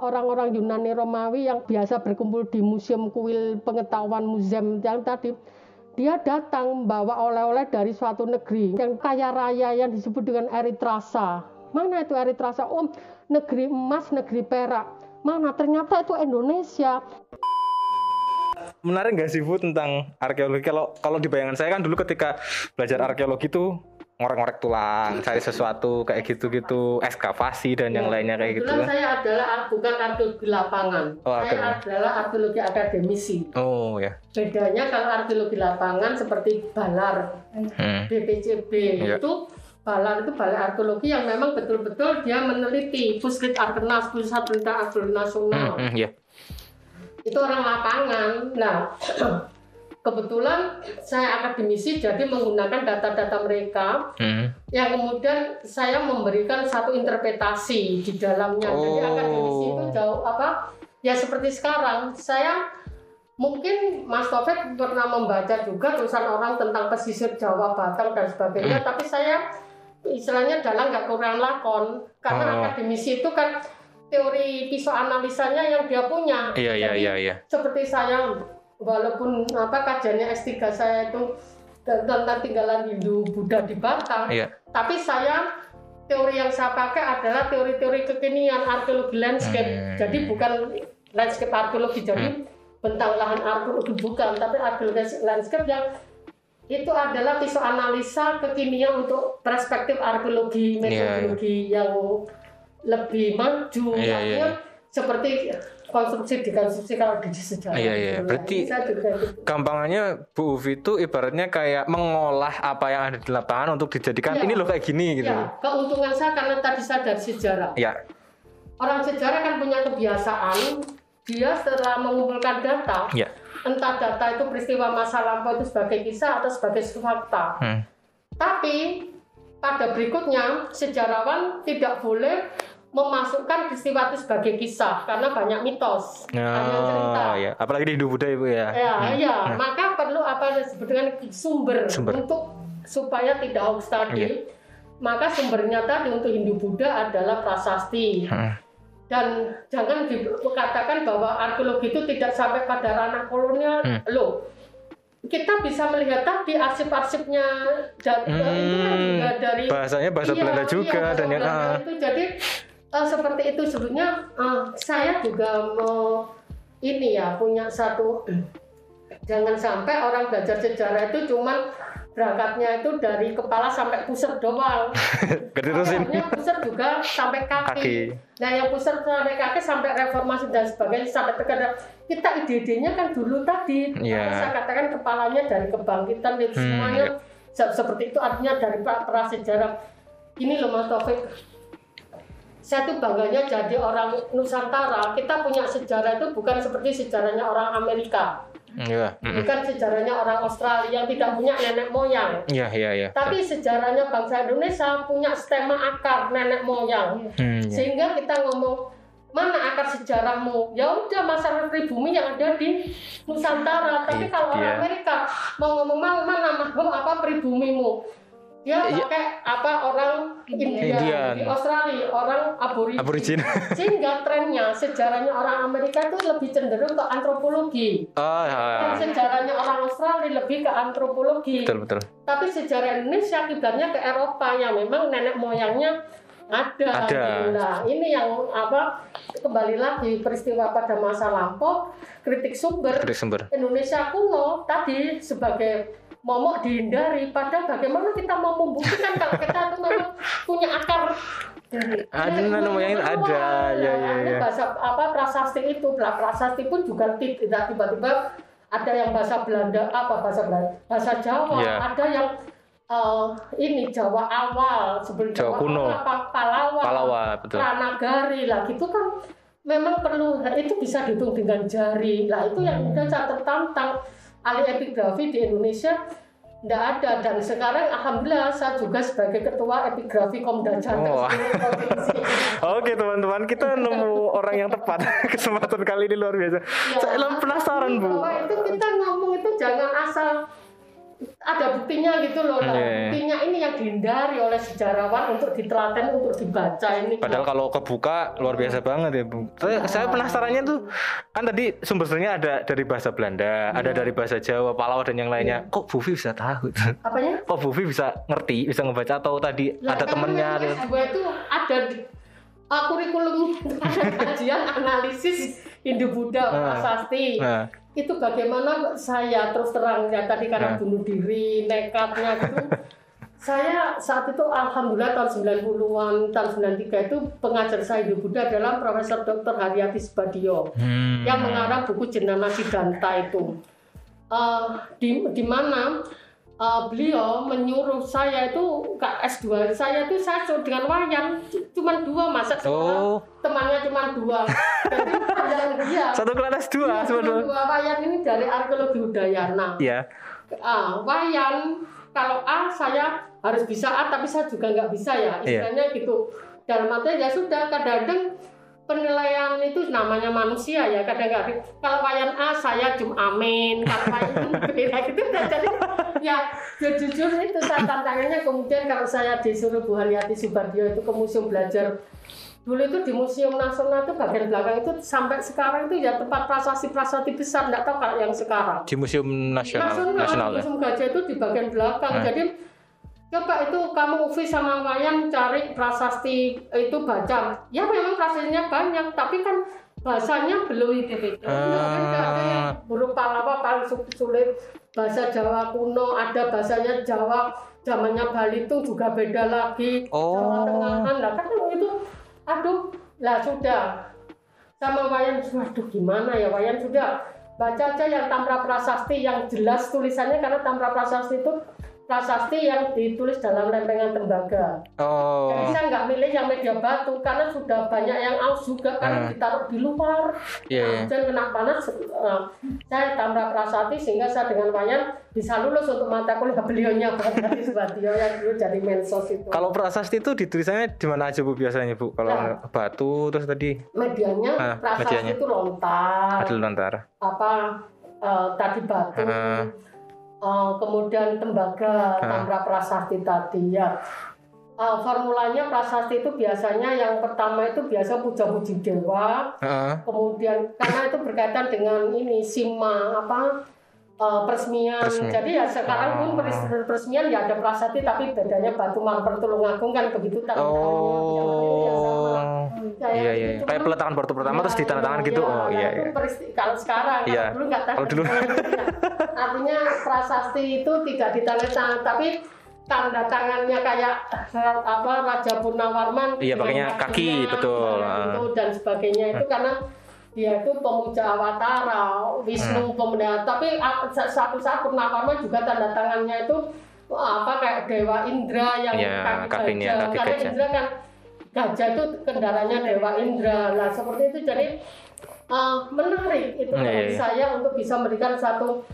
orang-orang Yunani Romawi yang biasa berkumpul di museum kuil pengetahuan museum yang tadi dia datang membawa oleh-oleh dari suatu negeri yang kaya raya yang disebut dengan Eritrasa. Mana itu Eritrasa? Oh, negeri emas, negeri perak. Mana? Ternyata itu Indonesia. menarik nggak sih Bu tentang arkeologi? Kalau kalau di bayangan saya kan dulu ketika belajar arkeologi itu ngorek-ngorek tulang, cari sesuatu kayak gitu-gitu, ekskavasi dan yang lainnya kayak gitu. Kan. saya adalah bukan arkeologi lapangan. Oh, saya arkeologi. adalah arkeologi akademisi. Oh ya. Bedanya kalau arkeologi lapangan seperti Balar, Hmm. BPCB Iya. itu Balar itu balai arkeologi yang memang betul-betul dia meneliti Puskit Arkenas, Pusat Penelitian Arkeologi Nasional. Hmm, hmm, ya. Itu orang lapangan. Nah, kebetulan saya akademisi jadi menggunakan data-data mereka Hmm. yang kemudian saya memberikan satu interpretasi di dalamnya. Jadi Oh. akademisi itu jauh apa? Ya seperti sekarang saya mungkin Mas Taufik pernah membaca juga tulisan orang tentang pesisir Jawa, Batang dan sebagainya, Hmm. tapi saya istilahnya dalam nggak kurang lakon karena Oh. akademisi itu kan teori pisau analisanya yang dia punya. Iya iya Jadi, iya iya. seperti saya walaupun apa kajiannya S3 saya itu tentang tinggalan Hindu Buddha di Batam Iya. tapi saya teori yang saya pakai adalah teori-teori kekinian arkeologi landscape. Hmm. jadi bukan landscape arkeologi jadi bentang lahan arkeologi bukan. Tapi arkeologi landscape yang itu adalah pisau analisa kekinian untuk perspektif arkeologi Iya, metodologi yang lebih maju Iya, iya, artinya seperti konstruksi dekonstruksi kalau di sejarah Iya, iya. Berarti-. Gampangannya Bu Uvi itu ibaratnya kayak mengolah apa yang ada di lapangan untuk dijadikan Iya. ini loh kayak gini gitu. ya keuntungan saya karena tadi saya dari sejarah Ya. orang sejarah kan punya kebiasaan dia setelah mengumpulkan data Ya. entah data itu peristiwa masa lampau itu sebagai kisah atau sebagai fakta Hmm. tapi pada berikutnya sejarawan tidak boleh memasukkan peristiwa itu sebagai kisah karena banyak mitos banyak cerita Oh, ya. Apalagi di Hindu Buddha Ibu ya. ya iya maka perlu apa disebut dengan sumber, Sumber. untuk supaya tidak hoax tadi Iya. maka sumbernya tadi untuk Hindu Buddha adalah prasasti Hmm. dan jangan dikatakan bahwa arkeologi itu tidak sampai pada ranah kolonial Hmm. loh kita bisa melihat tadi arsip-arsipnya ja- itu kan Hmm, juga dari bahasanya bahasa Iya, Belanda iya, juga bahasa dan yang ah. itu jadi eh, seperti itu sebenarnya eh, saya juga mau ini ya punya satu jangan sampai orang belajar sejarah itu cuman berangkatnya itu dari kepala sampai pusat doang. Harusnya pusat juga sampai kaki. Kaki. Nah yang pusat sampai kaki sampai reformasi dan sebagainya sampai tegada kita ide-idenya kan dulu tadi. Iya. Makanya saya katakan kepalanya dari kebangkitan itu Hmm, semuanya se- seperti itu artinya dari pra- prasejarah. Ini loh Mas Taufik. Saya tuh bangganya jadi orang Nusantara. Kita punya sejarah itu bukan seperti sejarahnya orang Amerika, Iya. mm-mm. bukan sejarahnya orang Australia yang tidak punya nenek moyang. Iya iya iya. Tapi sejarahnya bangsa Indonesia punya stemma akar nenek moyang. Hmm, iya. Sehingga kita ngomong mana akar sejarahmu? Ya udah masyarakat pribumi yang ada di Nusantara. Tapi Itu kalau orang Amerika mau ngomong "Mau mana apa pribumimu? Dia Iya. pakai apa orang India, Indian. di Australia orang aborigin. Aborigin. Sehingga trennya sejarahnya orang Amerika itu lebih cenderung ke antropologi. Oh, Dan ya. sejarahnya orang Australia lebih ke antropologi. betul betul. Tapi sejarah Indonesia kiblatnya ke Eropa yang memang nenek moyangnya ada. Ada. Nah, ini yang apa kembali lagi peristiwa pada masa lampau kritik sumber Kritik sumber. Indonesia kuno tadi sebagai momok dihindari padahal bagaimana kita mau membuktikan kalau kita itu memang punya akar dari Ada itu luar. ada. Ya, ya, ya. bahasa apa prasasti itu Pra- prasasti pun juga ti- tidak tiba-tiba ada yang bahasa Belanda apa bahasa Belanda bahasa Jawa Ya. ada yang eh, ini Jawa awal sebelum Jawa kuno. awal, apa Palawa Palawa betul. Pranagari lah gitu kan memang perlu nah, itu bisa dihitung dengan jari lah itu yang Hmm. udah saya tertantang ahli epigrafi di Indonesia tidak ada dan sekarang alhamdulillah saya juga sebagai ketua epigrafi Komda Jateng Oh. provinsi. Oke teman-teman, kita nemu orang yang tepat. Kesempatan kali ini luar biasa. Saya Ya. penasaran bu. itu kita ngomong itu jangan asal ada buktinya gitu loh lah. Iya. buktinya ini yang dihindari oleh sejarawan untuk ditelaten untuk dibaca ini Padahal kalau kebuka luar biasa banget ya bu. Saya, saya penasarannya tuh kan tadi sumber sumbernya ada dari bahasa Belanda, ada dari bahasa Jawa, Palawa dan yang lainnya. Kok Bu Vi bisa tahu? apanya Kok Bu Vi bisa ngerti, bisa ngebaca atau tadi Lah, ada temennya? ada- S2 itu ada di uh, kurikulum ada kajian analisis Hindu Buddha Nah. prasasti Nah, itu bagaimana saya terus terang ya tadi karena Nah. bunuh diri nekatnya gitu saya saat itu alhamdulillah tahun 90-an tahun 93 itu pengajar saya Hindu Buddha adalah Profesor Dr. Haryati Subadio hmm. yang mengarang buku Jenana Siddhanta itu Eh, di di mana eh, beliau menyuruh saya itu ke S2 saya itu saya cu- dengan wayan cuma dua masa Oh. temannya cuma dua jadi dia Satu kelas dua, Iya, sebetulnya. dua wayan ini dari arkeologi Udayana Iya. ah, wayan kalau A saya harus bisa A tapi saya juga nggak bisa ya Iya. istilahnya gitu dalam artian ya sudah kadang-kadang penilaian itu namanya manusia ya kadang-kadang kalau wayan A saya cum amin kalau wayan B ya gitu dan jadi ya ya jujur itu tantangannya kemudian kalau saya disuruh Bu Haryati Subardio itu ke museum belajar dulu itu di Museum Nasional itu bagian belakang itu sampai sekarang itu ya tempat prasasti-prasasti besar nggak tahu kalau yang sekarang Di Museum Nasional, Nasional, Nasional ya. Museum Gajah itu di bagian belakang. Hmm. Jadi coba itu kamu Ufi sama Wayan cari prasasti itu baca. Ya memang prasastinya banyak, tapi kan bahasanya belum itu itu. ada yang Ah. huruf Palawa paling su- sulit. Bahasa Jawa kuno ada bahasanya Jawa zamannya Bali itu juga beda lagi. Oh. Jawa Tengahan lah kan itu aduh lah sudah sama Wayan waduh gimana ya Wayan sudah baca aja yang Tamra Prasasti yang jelas tulisannya karena Tamra Prasasti itu prasasti yang ditulis dalam lempengan tembaga. Oh. Jadi saya nggak milih yang media batu karena sudah banyak yang aus juga kan Hmm. ditaruh di luar. Iya, iya. Dan kena panas, eh, saya Tamra Prasasti sehingga saya dengan Wayan bisa lulus untuk mata kuliah beliaunya Pak Subatio yang dulu jadi mensos itu. Kalau prasasti itu ditulisannya di mana aja Bu biasanya Bu? Kalau Nah. batu terus tadi medianya Ah, prasasti medianya. itu lontar. ada lontar. apa eh, tadi batu Ah. Eh, kemudian tembaga Ah. tamra prasasti tadi ya Eh, formulanya prasasti itu biasanya yang pertama itu biasa puja-puji dewa Heeh. kemudian karena itu berkaitan dengan ini sima apa eh, peresmian. Peresmian. jadi ya sekarang pun Ah. peres- peresmian ya ada prasasti tapi bedanya batu marmer Tulungagung kan begitu tanda tangannya zaman itu ya sama Oh. Kayak Iya iya. gitu. Kayak peletakan batu pertama terus Ya, ditandatangan iya, gitu. iya. Oh Nah, iya itu iya. kalau sekarang, Iya. kalau dulu nggak Kalau dulu. Iya. Artinya prasasti itu tidak ditandatangan, tapi tanda tangannya kayak apa Raja Purnawarman. Iya, dengan pakainya kaki, betul. Ah. gitu, dan sebagainya itu karena dia itu pemuja Awatara, Hmm. Wisnu pemuda. Tapi ah, sa- satu saat Purnawarman juga tanda tangannya itu apa kayak Dewa Indra yang Iya, kaki kakinya gajah. kaki Karena gajah. Indra kan gajah itu kendaraannya Dewa Indra. Nah seperti itu jadi uh, menarik itu bagi iya. saya untuk bisa memberikan satu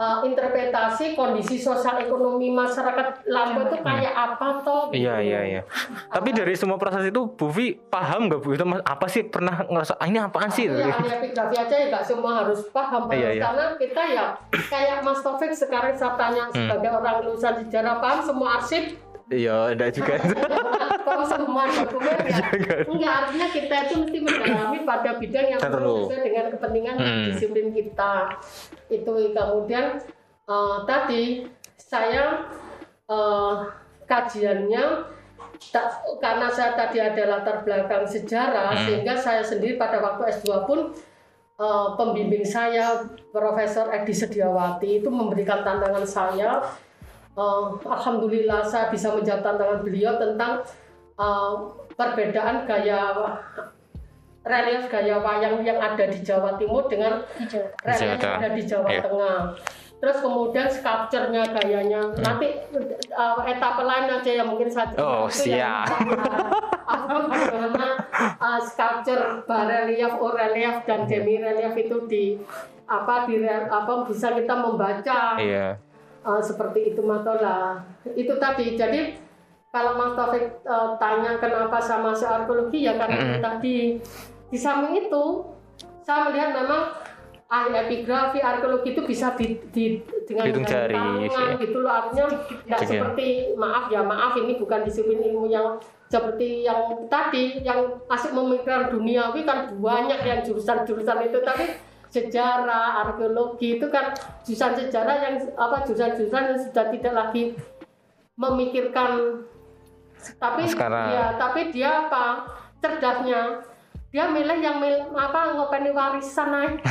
uh, interpretasi kondisi sosial ekonomi masyarakat Lampung itu kayak apa toh? gitu. Iya iya iya. Tapi dari semua proses itu Bu Vi paham nggak Bu itu apa sih pernah ngerasa ah, ini apaan sih? Iya, ahli epigrafi aja ya nggak semua harus paham Iya, iya. karena kita ya kayak Mas Taufik sekarang saya tanya Hmm. sebagai orang lulusan sejarah paham semua arsip Iya, enggak juga. Kalau semua dokumen ya Jangan. enggak artinya kita itu mesti mendalami pada bidang yang sesuai dengan kepentingan Hmm. disiplin kita itu kemudian eh, tadi saya eh, kajiannya tak- karena saya tadi ada latar belakang sejarah Hmm. sehingga saya sendiri pada waktu S2 pun eh, pembimbing saya Profesor Edi Sediawati itu memberikan tantangan saya Eh, Alhamdulillah saya bisa menjawab tantangan beliau tentang eh, perbedaan gaya relief gaya wayang yang ada di Jawa Timur dengan relief yang ada di Jawa Iya. Tengah. Terus kemudian sculpture-nya gayanya. Nanti uh, etapa lain aja yang mungkin saya Oh, siap. apa bagaimana uh, sculpture barelief, relief dan demi relief itu di apa di apa bisa kita membaca Iya. Uh, seperti itu Matola. Itu tadi. Jadi kalau Mas Taufik uh, tanya kenapa sama si arkeologi ya karena itu tadi di samping itu saya melihat memang ahli epigrafi arkeologi itu bisa di, di dengan Hitung jari tangan gitu loh artinya ya. seperti maaf ya maaf ini bukan disiplin ilmu yang seperti yang tadi yang asik memikirkan duniawi kan banyak yang jurusan-jurusan itu tapi sejarah arkeologi itu kan jurusan sejarah yang apa jurusan-jurusan yang sudah tidak lagi memikirkan. Tapi Sekarang. ya tapi dia apa cerdasnya. Dia milih yang mil, apa ngopeni warisan aja.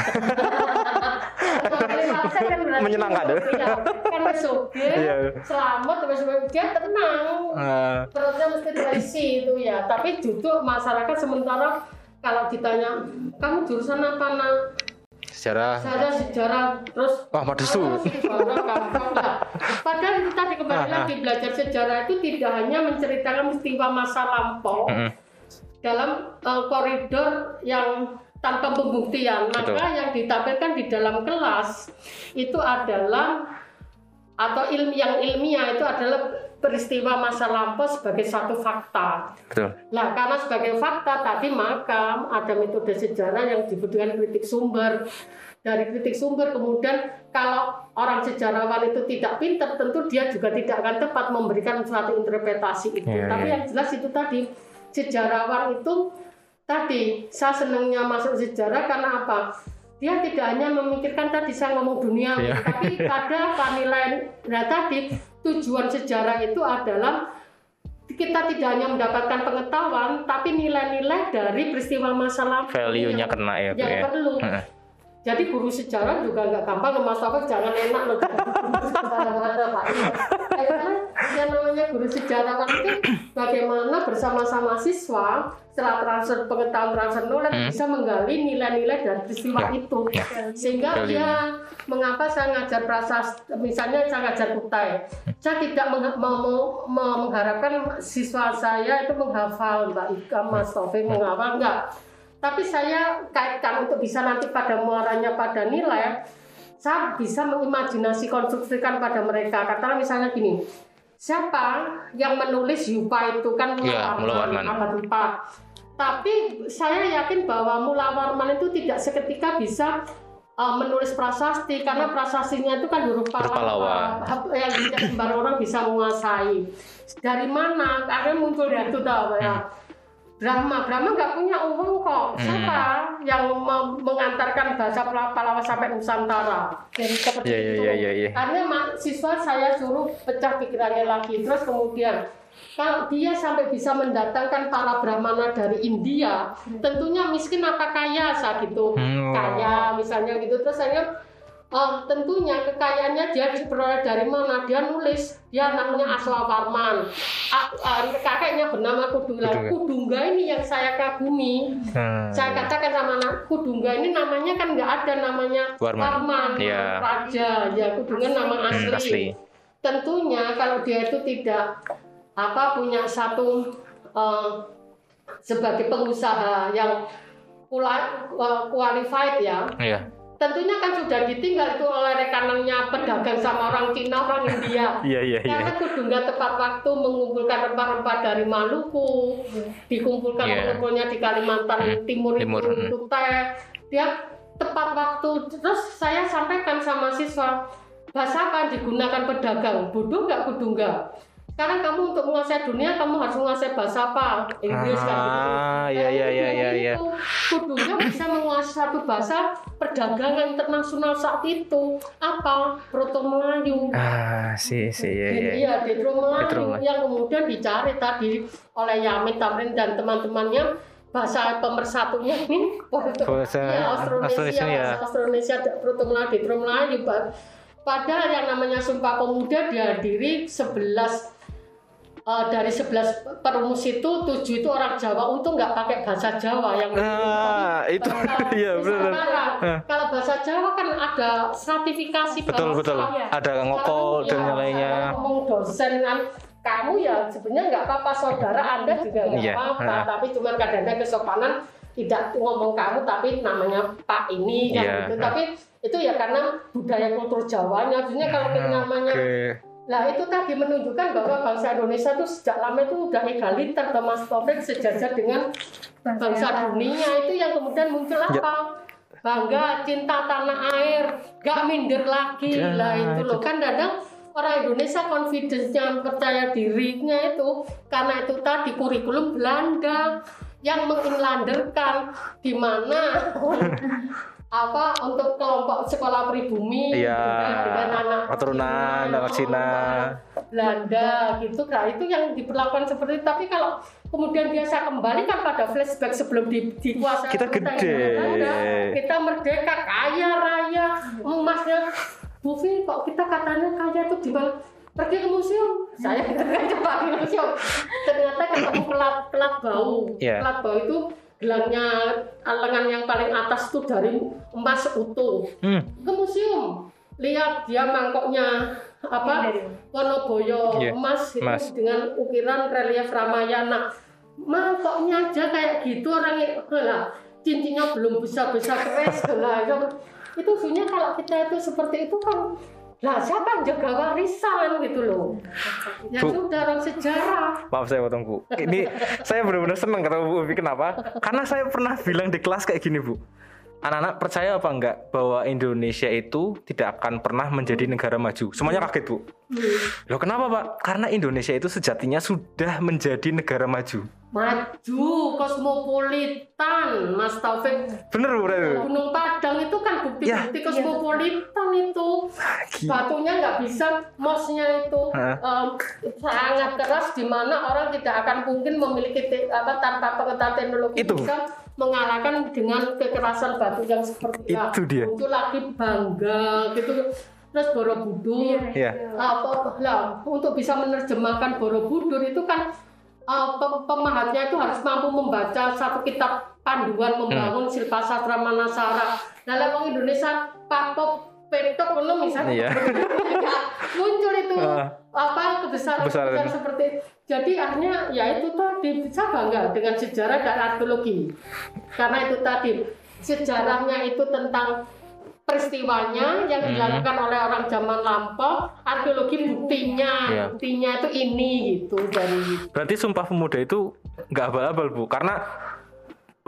Ngopeni warisan kan berarti Menyenangkan, ya, kan oke Iya. selamat wis dia tenang. Eh, perutnya mesti terisi itu ya. Tapi justru masyarakat sementara kalau ditanya kamu jurusan apa nak sejarah. saya sejarah terus Wah, madesu. "Ah, sejarah gampang lah." padahal itu tadi kembali Ah, lagi belajar sejarah itu tidak hanya menceritakan peristiwa masa lampau Mm-mm. dalam uh, koridor yang tanpa pembuktian maka Betul. yang ditampilkan di dalam kelas itu adalah atau ilmu yang ilmiah itu adalah peristiwa masa lampau sebagai satu fakta. Betul. Nah, karena sebagai fakta tadi maka ada metode sejarah yang dibutuhkan kritik sumber. Dari kritik sumber kemudian kalau orang sejarawan itu tidak pintar tentu dia juga tidak akan tepat memberikan suatu interpretasi itu. Iya, Tapi iya. yang jelas itu tadi sejarawan itu tadi saya senangnya masuk sejarah karena apa? Dia tidak hanya memikirkan tadi saya ngomong dunia, Iya. tapi ada apa nilai. Nah tadi tujuan sejarah itu adalah kita tidak hanya mendapatkan pengetahuan, tapi nilai-nilai dari peristiwa masa lalu Value-nya kena ya, Bu, yang ya. perlu. Jadi guru sejarah juga nggak gampang ke jangan enak loh. Yang namanya guru sejarawan itu bagaimana bersama-sama siswa setelah transfer pengetahuan transfer knowledge Hmm. bisa menggali nilai-nilai dari peristiwa Ya, itu. Ya. sehingga dia mengapa saya ngajar prasasti misalnya saya ngajar kutai. Saya tidak mengha- mau- mengharapkan siswa saya itu menghafal Mbak Ika Mas Taufik menghafal enggak. Tapi saya kaitkan untuk bisa nanti pada muaranya pada nilai saya bisa mengimajinasi konstruksikan pada mereka. Katakanlah misalnya gini siapa yang menulis Yupa itu? Kan Iya, Mula Warman. abad 4 tapi saya yakin bahwa Mula Warman itu tidak seketika bisa uh, menulis prasasti. Karena prasastinya itu kan huruf Pallawa Pallawa. yang tidak sembarang orang bisa menguasai. Dari mana? Akhirnya muncul itu tahu ya Brahma. Brahma nggak punya uang kok. Siapa yang mem- mengantarkan bahasa Pala- Pallawa sampai Nusantara? Jadi seperti Iya, iya, itu. iya, iya, iya. Karena siswa saya suruh pecah pikirannya lagi. Terus kemudian kalau dia sampai bisa mendatangkan para brahmana dari India, tentunya miskin apa kaya saat itu Hmm. kaya misalnya gitu. Terus saya oh, tentunya kekayaannya dia diperoleh dari mana dia nulis dia namanya Aswawarman A- a- kakeknya bernama Kudungga Kudungga. Kudungga ini yang saya kagumi Hmm. saya katakan sama anak Kudungga ini namanya kan nggak ada namanya Warman. Iya. Raja ya Kudungga nama Hmm, asli. asli. tentunya kalau dia itu tidak apa punya satu eh, sebagai pengusaha yang kula- eh, qualified ya Iya. Tentunya kan sudah ditinggal itu oleh rekanannya pedagang sama orang Cina orang India Iya, iya, iya. karena Kudungga tepat waktu mengumpulkan rempah-rempah dari Maluku, dikumpulkan Iya. mengumpulnya di Kalimantan Hmm, Timur, Timur, itu hmm. untuk teh. Dia tepat waktu. Terus saya sampaikan sama siswa, bahasa apa digunakan pedagang? Bodoh nggak Kudungga? Sekarang kamu untuk menguasai dunia, kamu harus menguasai bahasa apa? Inggris kan gitu. Ah, iya, iya, iya, iya, iya. Itu Kudungga bisa menguasai satu bahasa perdagangan internasional saat itu. Apa? Proto Melayu. Ah, sih, sih, iya, iya. Iya, Detro Melayu Detro yang kemudian dicari tadi oleh Yamin Tamrin dan teman-temannya bahasa pemersatunya ini Bahasa Iya, Austronesia, Austronesia, ya. Austronesia Proto Melayu, Detro Melayu. Padahal yang namanya Sumpah Pemuda dihadiri 11 eh, dari 11 perumus itu tujuh itu orang Jawa untung nggak pakai bahasa Jawa yang Ah, itu. bahasa Iya, benar. Nusantara. Ah. Kalau bahasa Jawa kan ada stratifikasi Betul, bahasa. betul. Ya. Ada ngokol dan yang ya, lainnya. ngomong dosen kan kamu ya sebenarnya nggak apa-apa saudara anda juga nggak Iya. apa-apa Ha. tapi cuma kadang-kadang kesopanan tidak ngomong kamu tapi namanya Pak ini kan Iya. gitu tapi itu ya karena budaya kultur Jawanya sebenarnya kalau namanya Oke. Nah itu tadi menunjukkan bahwa bangsa Indonesia itu sejak lama itu udah egaliter Thomas Taufik sejajar dengan bangsa dunia itu yang kemudian muncul Ya. apa? Bangga, cinta tanah air, gak minder lagi Ya, lah itu loh itu. kan dadang orang Indonesia confidence-nya percaya dirinya itu karena itu tadi kurikulum Belanda yang menginlanderkan di mana apa untuk kelompok sekolah pribumi Iya. dengan anak Keturunan anak Cina. Belanda gitu nah itu yang diperlakukan seperti itu tapi kalau kemudian dia saya kembalikan pada flashback sebelum di, dikuasai Kita gede. Belanda, kita merdeka kaya raya emasnya Bu Fi, kok kita katanya kaya tuh di pergi ke museum saya coba ke museum ternyata ketemu pelat pelat bau Iya. pelat bau itu gelangnya lengan yang paling atas tuh dari emas utuh Hmm. ke museum. Lihat dia mangkoknya apa Wonoboyo Iya, emas itu emas. dengan ukiran relief Ramayana. Mangkoknya aja kayak gitu orang lah cincinnya belum bisa bisa keres lah itu. Itu sebenarnya kalau kita itu seperti itu kan lah siapa yang jaga warisan gitu loh ya Bu. sudah orang sejarah Maaf saya potong Bu. Ini saya benar-benar senang ketemu Bu Upi. Kenapa? Karena saya pernah bilang di kelas kayak gini Bu. Anak-anak percaya apa enggak bahwa Indonesia itu tidak akan pernah menjadi negara maju? Semuanya kaget Bu. Loh kenapa Pak? Karena Indonesia itu sejatinya sudah menjadi negara maju. maju kosmopolitan Mas Taufik Bener Bu? Gunung Padang itu kan bukti-bukti kosmopolitan itu Gila. batunya nggak bisa mosnya itu em, sangat keras di mana orang tidak akan mungkin memiliki apa tanpa pengetahuan teknologi Itu. bisa mengalahkan dengan kekerasan batu yang seperti Itu dia. itu lagi bangga gitu terus Borobudur Iya. apa lah untuk bisa menerjemahkan Borobudur itu kan uh, pem- pemahatnya itu harus mampu membaca satu kitab panduan membangun Hmm. silpa sastra manasara. Nah, lah wong Indonesia papop petok ngono misalnya Iya. muncul itu Ah. Apa kebesaran Kebesaran. kebesaran seperti jadi akhirnya ya itu tadi bisa bangga dengan sejarah dan arkeologi karena itu tadi sejarahnya itu tentang peristiwanya yang Hmm. dilakukan oleh orang zaman lampau arkeologi buktinya Iya. buktinya itu ini gitu dari Berarti Sumpah Pemuda itu nggak abal-abal Bu, karena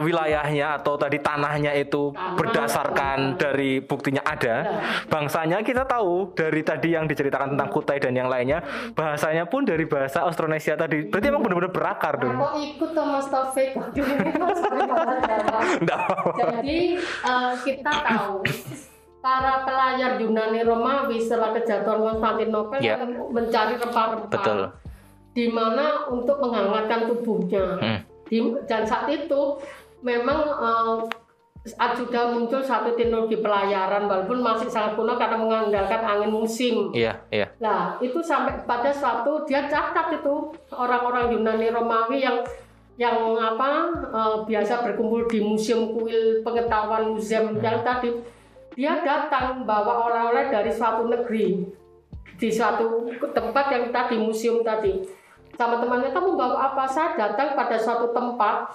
wilayahnya atau tadi tanahnya itu Tanah. berdasarkan dari buktinya ada. Bangsanya kita tahu dari tadi yang diceritakan tentang Kutai dan yang lainnya, bahasanya pun dari bahasa Austronesia tadi. Berarti emang benar-benar berakar dong. Aku ikut Mas Taufik. Jadi eh, kita tahu para pelayar Yunani Romawi setelah kejatuhan Konstantinopel kan mencari rempah-rempah Betul. di mana untuk menghangatkan tubuhnya. Hmm. Di- dan saat itu memang eh, sudah muncul satu teknologi pelayaran walaupun masih sangat kuno karena mengandalkan angin musim. Iya, iya. Nah, itu sampai pada suatu dia catat itu orang-orang Yunani Romawi yang yang apa eh, biasa berkumpul di museum kuil pengetahuan museum yang tadi dia datang bawa oleh-oleh dari suatu negeri di suatu tempat yang tadi museum tadi sama temannya kamu bawa apa saya datang pada suatu tempat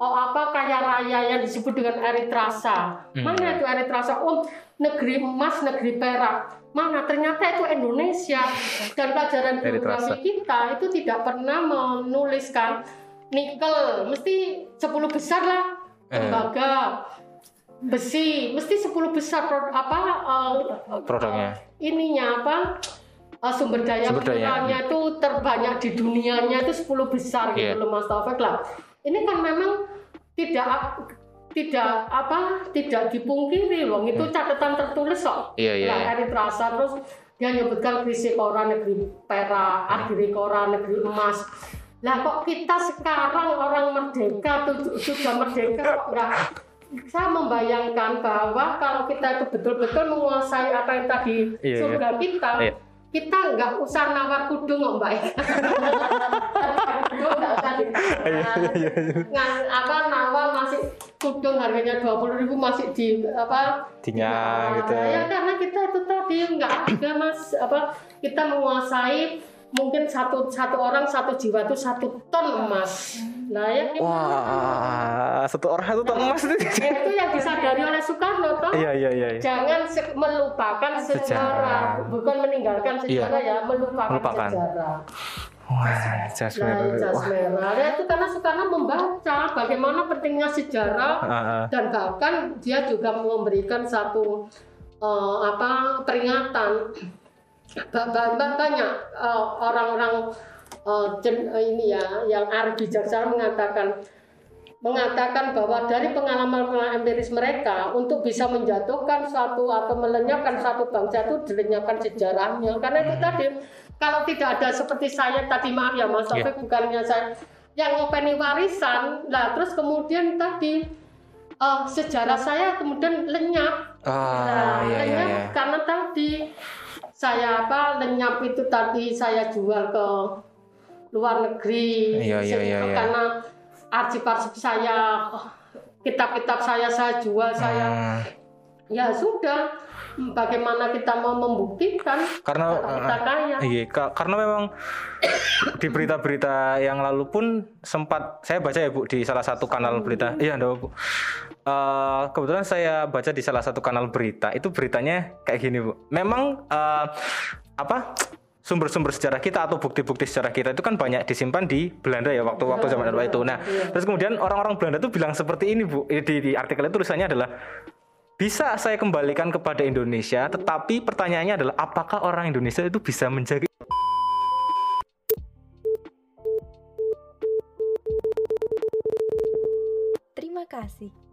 oh apa kaya raya yang disebut dengan Eritrasa mana itu Eritrasa oh negeri emas negeri perak. Mana? Ternyata itu Indonesia. Dan pelajaran geografi kita itu tidak pernah menuliskan nikel. Mesti 10 besar lah. Eh. tembaga besi. Mesti 10 besar pro- apa eh, Produknya. ininya apa eh, sumber daya Sumber daya, mineralnya itu terbanyak di dunianya itu 10 besar Iya. gitu loh Mas Taufik lah. Ini kan memang tidak tidak apa tidak dipungkiri loh itu catatan tertulis kok. Iya, iya, Lah, iya. Eritrasa terus dia nyebutkan Krisikora negeri perak, Agrikora negeri emas. Lah kok kita sekarang orang merdeka tuh sudah merdeka kok enggak saya membayangkan bahwa kalau kita itu betul-betul menguasai apa yang tadi Iya, iya. surga kita, Iya. Kita nggak usah nawar kudung kok mbak Eka. Kudung nggak usah di- Iya, Ngan- apa nawar masih kudung harganya dua puluh ribu masih di apa Dinya gitu. ya karena kita itu tadi nggak ada mas apa kita menguasai mungkin satu satu orang satu jiwa itu satu ton emas. Nah ya? Wah, satu orang satu ton emas itu. Ya, itu yang disadari oleh Soekarno toh. Iya iya iya. iya. Jangan se- melupakan sejarah. Sejarah. bukan meninggalkan sejarah ya, melupakan, Melupakan. sejarah. Wah, jas Nah, merah. Wah. merah. Ya, itu karena Soekarno membaca bagaimana pentingnya sejarah Ah, ah. dan bahkan dia juga memberikan satu eh, apa peringatan Ba- ba- ba- banyak eh, orang-orang eh, jen- eh, ini ya yang arif bijaksana mengatakan mengatakan bahwa dari pengalaman empiris mereka untuk bisa menjatuhkan suatu atau melenyapkan satu bangsa itu dilenyapkan sejarahnya karena itu tadi kalau tidak ada seperti saya tadi maaf ya Mas Iya. Taufik bukannya saya yang ngopeni warisan lah terus kemudian tadi eh, sejarah saya kemudian lenyap Ah, Nah, iya iya lenyap iya. karena tadi saya apa lenyap itu tadi saya jual ke luar negeri Iya, iya, iya, iya. karena arsip-arsip saya oh, kitab-kitab saya saya jual saya Hmm, ya sudah bagaimana kita mau membuktikan karena kita ah, kaya Iya, ka- karena memang di berita-berita yang lalu pun sempat saya baca ya Bu di salah satu kanal berita. Iya, enggak, Bu. Eh, kebetulan saya baca di salah satu kanal berita. Itu beritanya kayak gini, Bu. Memang eh, apa? sumber-sumber sejarah kita atau bukti-bukti sejarah kita itu kan banyak disimpan di Belanda ya waktu waktu iya, zaman Orde itu. Iya, nah, iya. terus kemudian orang-orang Belanda itu bilang seperti ini Bu. Di, di artikel itu tulisannya adalah bisa saya kembalikan kepada Indonesia, tetapi pertanyaannya adalah apakah orang Indonesia itu bisa menjaga Terima kasih.